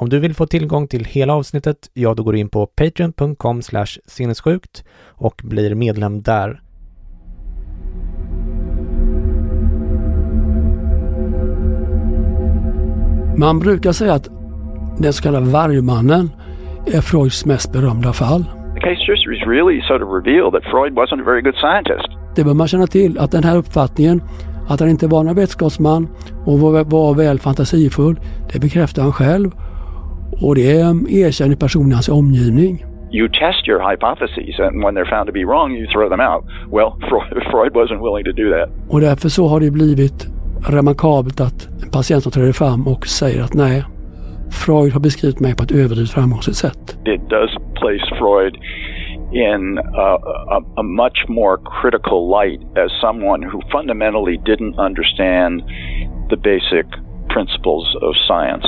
Om du vill få tillgång till hela avsnittet, ja då går du in på patreon.com sinnessjukt och blir medlem där. Man brukar säga att den så kallade vargmannen är Freuds mest berömda fall. The case histories really sort of reveal that Freud wasn't a very good scientist. Det bör man känna till att den här uppfattningen att han inte var någon vetenskapsman och var, var väl fantasifull, det bekräftar han själv och det erkänner personen i hans omgivning. You test your hypotheses and when they're found to be wrong you throw them out. Well, Freud wasn't willing to do that. Och därför så har det blivit remarkabelt att en patient som träder fram och säger att nej, Freud har beskrivit mig på ett överdrivet framgångsrikt sätt. It does place Freud in a, a, a, much more critical light as someone who fundamentally didn't understand the basic principles of science.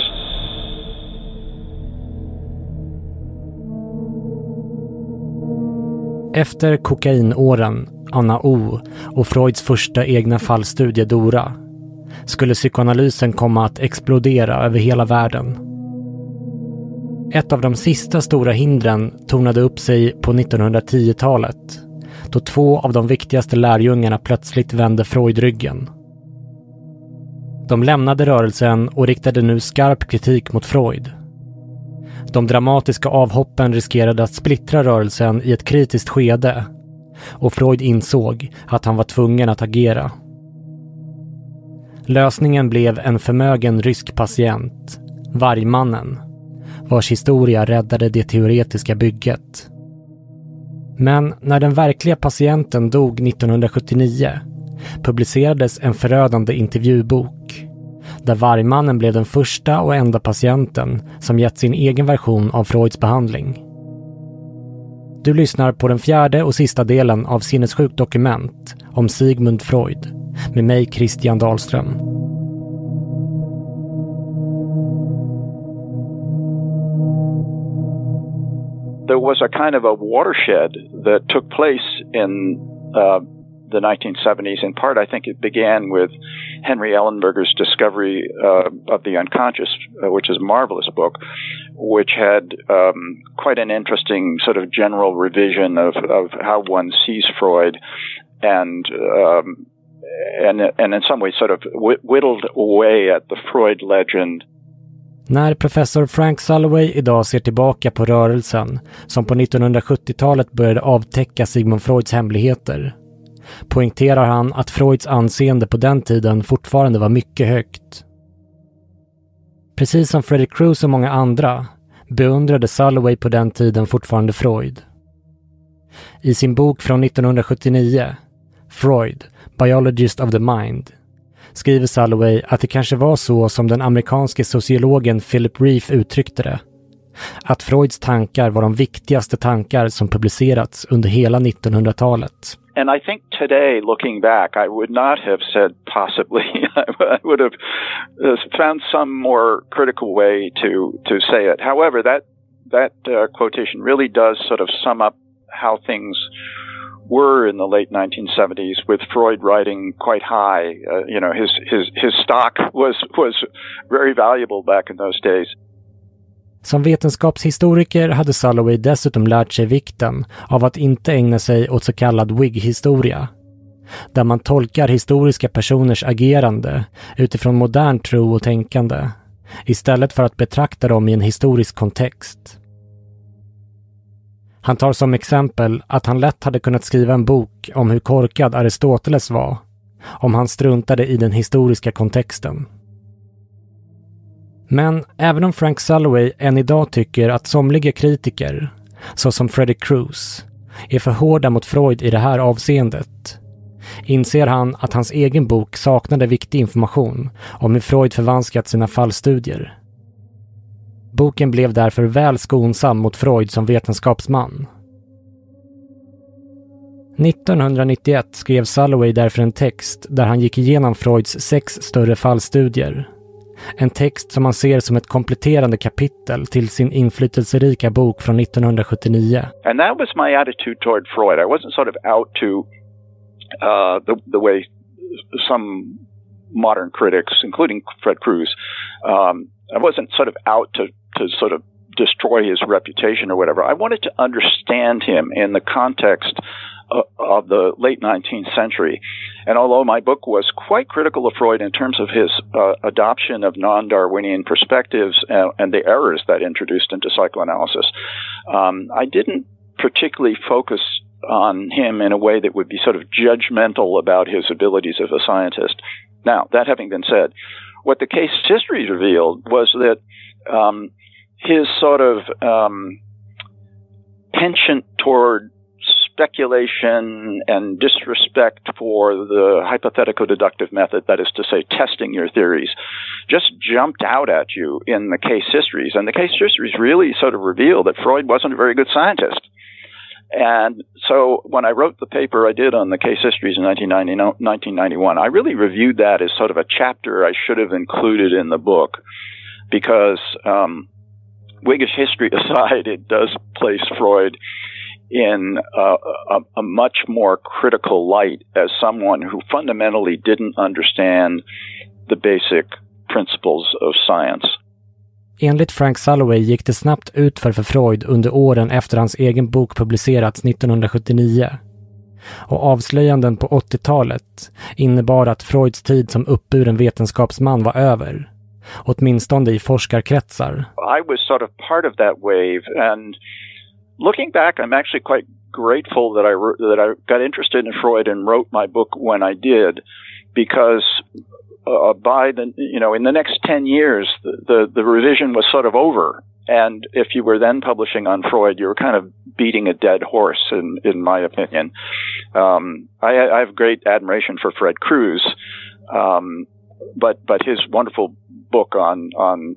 Efter kokainåren, Anna O och Freuds första egna fallstudie Dora skulle psykoanalysen komma att explodera över hela världen. Ett av de sista stora hindren tornade upp sig på 1910-talet då två av de viktigaste lärjungarna plötsligt vände Freud ryggen. De lämnade rörelsen och riktade nu skarp kritik mot Freud. De dramatiska avhoppen riskerade att splittra rörelsen i ett kritiskt skede och Freud insåg att han var tvungen att agera. Lösningen blev en förmögen rysk patient, Vargmannen, vars historia räddade det teoretiska bygget. Men när den verkliga patienten dog 1979 publicerades en förödande intervjubok där Vargmannen blev den första och enda patienten som gett sin egen version av Freuds behandling. Du lyssnar på den fjärde och sista delen av Sinnessjukt dokument om Sigmund Freud med mig Christian Dahlström. There was a kind of a watershed that took place in uh, the 1970s. In part, I think it began with Henry Ellenberger's discovery uh, of the unconscious, uh, which is a marvelous book, which had um, quite an interesting sort of general revision of, of how one sees Freud and um, and and in some ways sort of whittled away at the Freud legend. När professor Frank Sulloway idag ser tillbaka på rörelsen som på 1970-talet började avtäcka Sigmund Freuds hemligheter poängterar han att Freuds anseende på den tiden fortfarande var mycket högt. Precis som Freddy Cruz och många andra beundrade Salloway på den tiden fortfarande Freud. I sin bok från 1979, Freud, Biologist of the Mind, skriver Salloway att det kanske var så som den amerikanske sociologen Philip Reef uttryckte det. Att Freuds tankar var de viktigaste tankar som publicerats under hela 1900-talet. And I think today, looking back, I would not have said possibly. I would have uh, found some more critical way to to say it. However, that that uh, quotation really does sort of sum up how things were in the late 1970s, with Freud writing quite high. Uh, you know, his his his stock was was very valuable back in those days. Som vetenskapshistoriker hade Salloway dessutom lärt sig vikten av att inte ägna sig åt så kallad wig-historia. där man tolkar historiska personers agerande utifrån modern tro och tänkande istället för att betrakta dem i en historisk kontext. Han tar som exempel att han lätt hade kunnat skriva en bok om hur korkad Aristoteles var om han struntade i den historiska kontexten. Men även om Frank Salloway än idag tycker att somliga kritiker, såsom Freddy Cruz, är för hårda mot Freud i det här avseendet inser han att hans egen bok saknade viktig information om hur Freud förvanskat sina fallstudier. Boken blev därför väl skonsam mot Freud som vetenskapsman. 1991 skrev Salloway därför en text där han gick igenom Freuds sex större fallstudier. En text som han ser som ett kompletterande kapitel till sin inflytelserika bok från 1979. And that was my attitude toward Freud. I wasn't sort of out to uh, the, way some modern critics, including Fred Crews, um, I wasn't sort of out to, to sort of destroy his reputation or whatever. I wanted to understand him in the context of the late 19th century. And although my book was quite critical of Freud in terms of his uh, adoption of non Darwinian perspectives and, and, the errors that introduced into psychoanalysis, um, I didn't particularly focus on him in a way that would be sort of judgmental about his abilities as a scientist. Now, that having been said, what the case history revealed was that um, his sort of um, penchant toward speculation and disrespect for the hypothetical deductive method, that is to say, testing your theories, just jumped out at you in the case histories. And the case histories really sort of reveal that Freud wasn't a very good scientist. And so when I wrote the paper I did on the case histories in 1991, I really reviewed that as sort of a chapter I should have included in the book because, um, Whiggish history aside, it does place Freud in a, a, a, much more critical light as someone who fundamentally didn't understand the basic principles of science. Enligt Frank Sulloway gick det snabbt utför för Freud under åren efter hans egen bok publicerats 1979. Och avslöjanden på 80-talet innebar att Freuds tid som uppburen vetenskapsman var över. Åtminstone i forskarkretsar. I was sort of part of that wave and looking back, I'm actually quite grateful that I that I got interested in Freud and wrote my book when I did, because uh, by the you know in the next ten years the, the, the revision was sort of over, and if you were then publishing on Freud, you were kind of beating a dead horse, in in my opinion. Um, I, I have great admiration for Fred Crews. Um, but but his wonderful book on on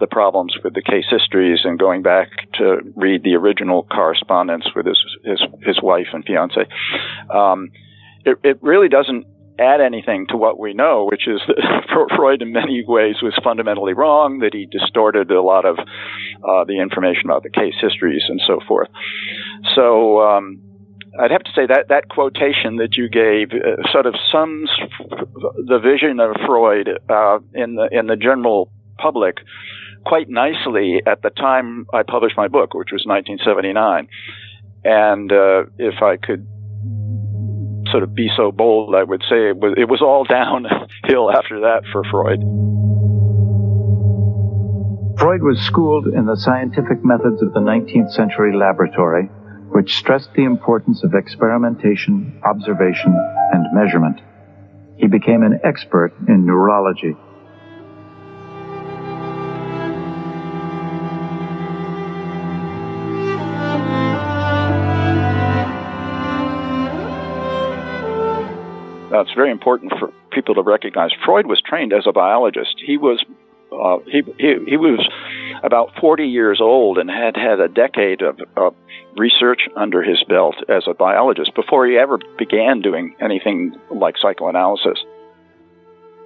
the problems with the case histories and going back to read the original correspondence with his his his wife and fiance. Um, it, it really doesn't add anything to what we know, which is that Freud in many ways was fundamentally wrong, that he distorted a lot of uh, the information about the case histories and so forth. So um, I'd have to say that that quotation that you gave uh, sort of sums the vision of Freud uh, in the in the general public quite nicely at the time I published my book, which was 1979. And uh, if I could sort of be so bold, I would say it was, it was all downhill after that for Freud. Freud was schooled in the scientific methods of the 19th century laboratory which stressed the importance of experimentation, observation, and measurement. He became an expert in neurology. Very important for people to recognize Freud was trained as a biologist. He was uh, he, he he was about 40 years old and had had a decade of, of research under his belt as a biologist before he ever began doing anything like psychoanalysis.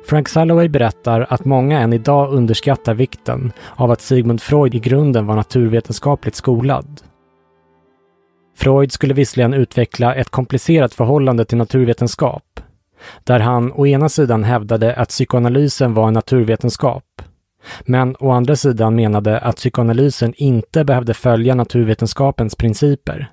Frank Salloway berättar att många än idag underskattar vikten av att Sigmund Freud i grunden var naturvetenskapligt skolad. Freud skulle visserligen utveckla ett komplicerat förhållande till naturvetenskap, där han å ena sidan hävdade att psykoanalysen var en naturvetenskap men å andra sidan menade att psykoanalysen inte behövde följa naturvetenskapens principer.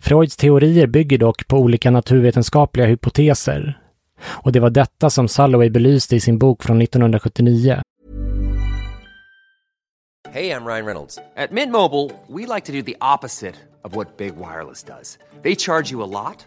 Freuds teorier bygger dock på olika naturvetenskapliga hypoteser. Och det var detta som Salloway belyste i sin bok från 1979. Hej, jag heter Ryan Reynolds. På Mint Mobile, we like to do the opposite of what Big Wireless does. They charge you a lot,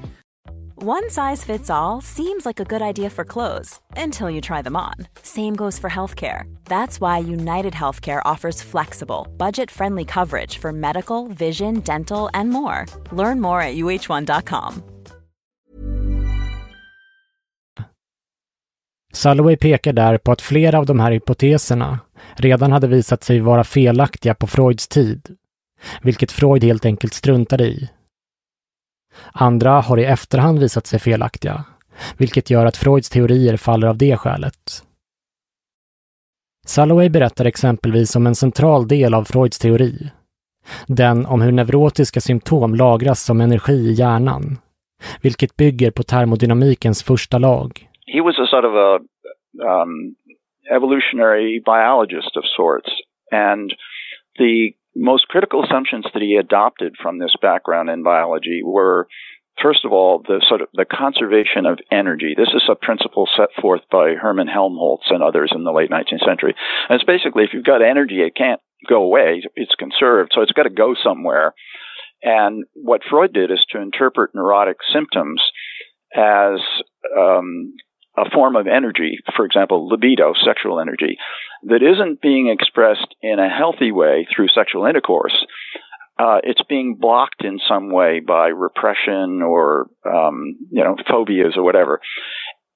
One size fits all seems like a good idea for clothes until you try them on. Same goes for healthcare. That's why United Healthcare offers flexible, budget friendly coverage for medical, vision, dental, and more. Learn more at uh1.com. Sulloway pekar där på att flera av de här hypoteserna redan hade visat sig vara felaktiga på Freuds tid, vilket Freud helt enkelt struntade i. Andra har i efterhand visat sig felaktiga, vilket gör att Freuds teorier faller av det skälet. Salloway berättar exempelvis om en central del av Freuds teori. Den om hur neurotiska symptom lagras som energi i hjärnan, vilket bygger på termodynamikens första lag. He was a sort of a um, evolutionary biologist of sorts, and the most critical assumptions that he adopted from this background in biology were first of all the sort of the conservation of energy. This is a principle set forth by hermann helmholtz and others in the late 19th century. And it's basically if you've got energy it can't go away. It's conserved so it's got to go somewhere. And what freud did is to interpret neurotic symptoms as um, a form of energy, for example, libido, sexual energy, that isn't being expressed in a healthy way through sexual intercourse. Uh, it's being blocked in some way by repression or, um, you know, phobias or whatever.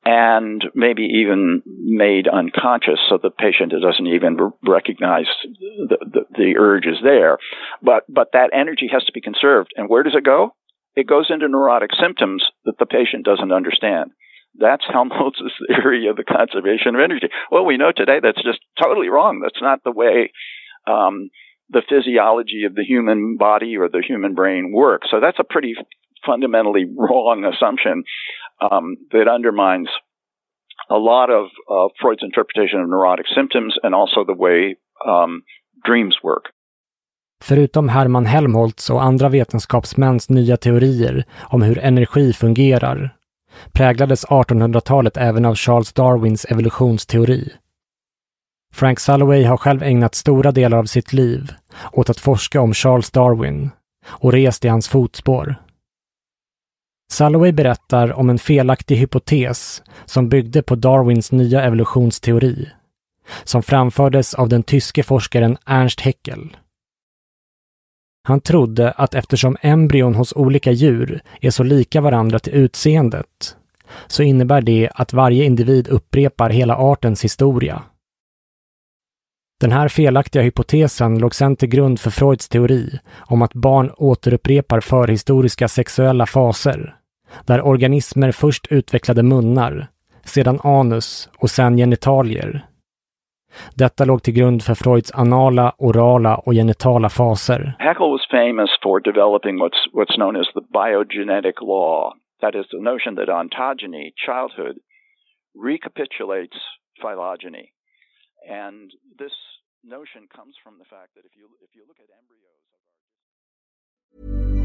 And maybe even made unconscious so the patient doesn't even recognize the, the, the urge is there. But, but that energy has to be conserved. And where does it go? It goes into neurotic symptoms that the patient doesn't understand. That's Helmholtz's theory of the conservation of energy. Well, we know today that's just totally wrong. That's not the way um, the physiology of the human body or the human brain works. So that's a pretty fundamentally wrong assumption um, that undermines a lot of uh, Freud's interpretation of neurotic symptoms and also the way um, dreams work. Förutom Hermann Helmholtz och andra vetenskapsmäns nya teorier om hur energi fungerar präglades 1800-talet även av Charles Darwins evolutionsteori. Frank Salloway har själv ägnat stora delar av sitt liv åt att forska om Charles Darwin och rest i hans fotspår. Salloway berättar om en felaktig hypotes som byggde på Darwins nya evolutionsteori, som framfördes av den tyske forskaren Ernst Haeckel. Han trodde att eftersom embryon hos olika djur är så lika varandra till utseendet, så innebär det att varje individ upprepar hela artens historia. Den här felaktiga hypotesen låg sedan till grund för Freuds teori om att barn återupprepar förhistoriska sexuella faser, där organismer först utvecklade munnar, sedan anus och sedan genitalier, detta låg till grund för Freuds anala, orala och genitala faser. Haeckel was famous for developing what's, what's known as the biogenetic law. That is the notion that ontogeny, childhood, recapitulates phylogeny. And this notion comes from the fact that if you, if you look at embryos...